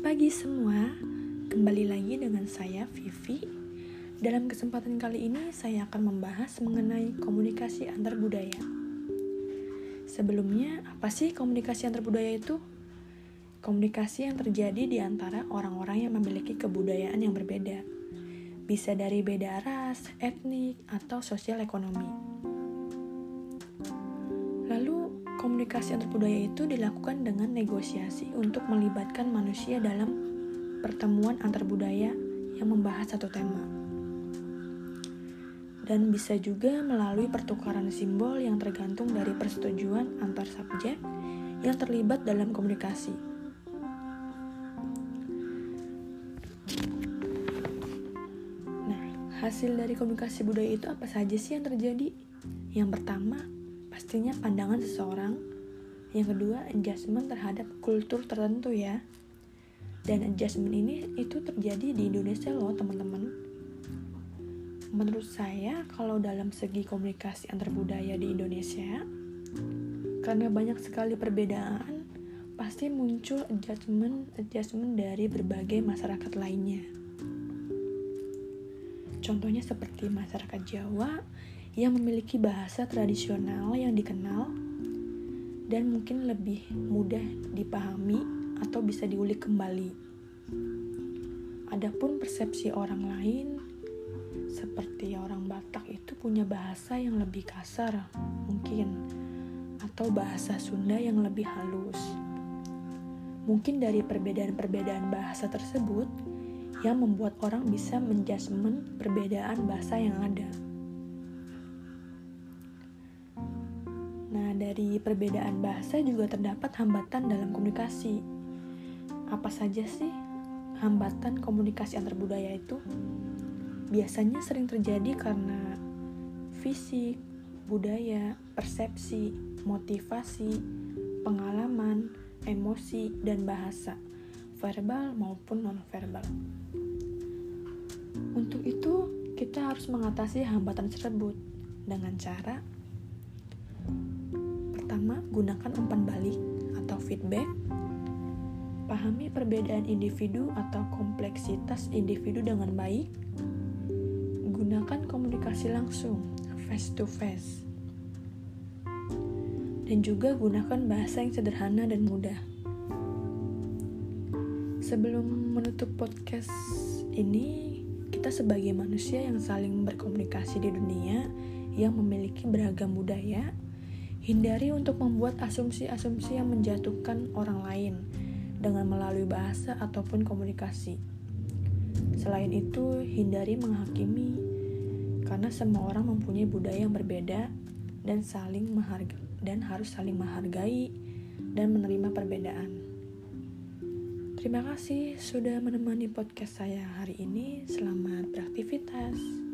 pagi semua, kembali lagi dengan saya Vivi. Dalam kesempatan kali ini saya akan membahas mengenai komunikasi antar budaya. Sebelumnya, apa sih komunikasi antar budaya itu? Komunikasi yang terjadi di antara orang-orang yang memiliki kebudayaan yang berbeda. Bisa dari beda ras, etnik, atau sosial ekonomi. Lalu, Komunikasi antar budaya itu dilakukan dengan negosiasi untuk melibatkan manusia dalam pertemuan antar budaya yang membahas satu tema. Dan bisa juga melalui pertukaran simbol yang tergantung dari persetujuan antar subjek yang terlibat dalam komunikasi. Nah, hasil dari komunikasi budaya itu apa saja sih yang terjadi? Yang pertama, pastinya pandangan seseorang. Yang kedua, adjustment terhadap kultur tertentu ya. Dan adjustment ini itu terjadi di Indonesia loh teman-teman. Menurut saya, kalau dalam segi komunikasi antar budaya di Indonesia, karena banyak sekali perbedaan, pasti muncul adjustment-adjustment dari berbagai masyarakat lainnya. Contohnya seperti masyarakat Jawa yang memiliki bahasa tradisional yang dikenal dan mungkin lebih mudah dipahami atau bisa diulik kembali. Adapun persepsi orang lain seperti orang Batak itu punya bahasa yang lebih kasar mungkin atau bahasa Sunda yang lebih halus. Mungkin dari perbedaan-perbedaan bahasa tersebut yang membuat orang bisa menjasmen perbedaan bahasa yang ada. Dari perbedaan bahasa juga terdapat hambatan dalam komunikasi. Apa saja sih hambatan komunikasi antar budaya itu? Biasanya sering terjadi karena fisik, budaya, persepsi, motivasi, pengalaman, emosi, dan bahasa, verbal maupun non-verbal. Untuk itu, kita harus mengatasi hambatan tersebut dengan cara Pertama, gunakan umpan balik atau feedback. Pahami perbedaan individu atau kompleksitas individu dengan baik. Gunakan komunikasi langsung, face to face. Dan juga gunakan bahasa yang sederhana dan mudah. Sebelum menutup podcast ini, kita sebagai manusia yang saling berkomunikasi di dunia yang memiliki beragam budaya, Hindari untuk membuat asumsi-asumsi yang menjatuhkan orang lain dengan melalui bahasa ataupun komunikasi. Selain itu, hindari menghakimi karena semua orang mempunyai budaya yang berbeda dan saling menghargai dan harus saling menghargai dan menerima perbedaan. Terima kasih sudah menemani podcast saya hari ini. Selamat beraktivitas.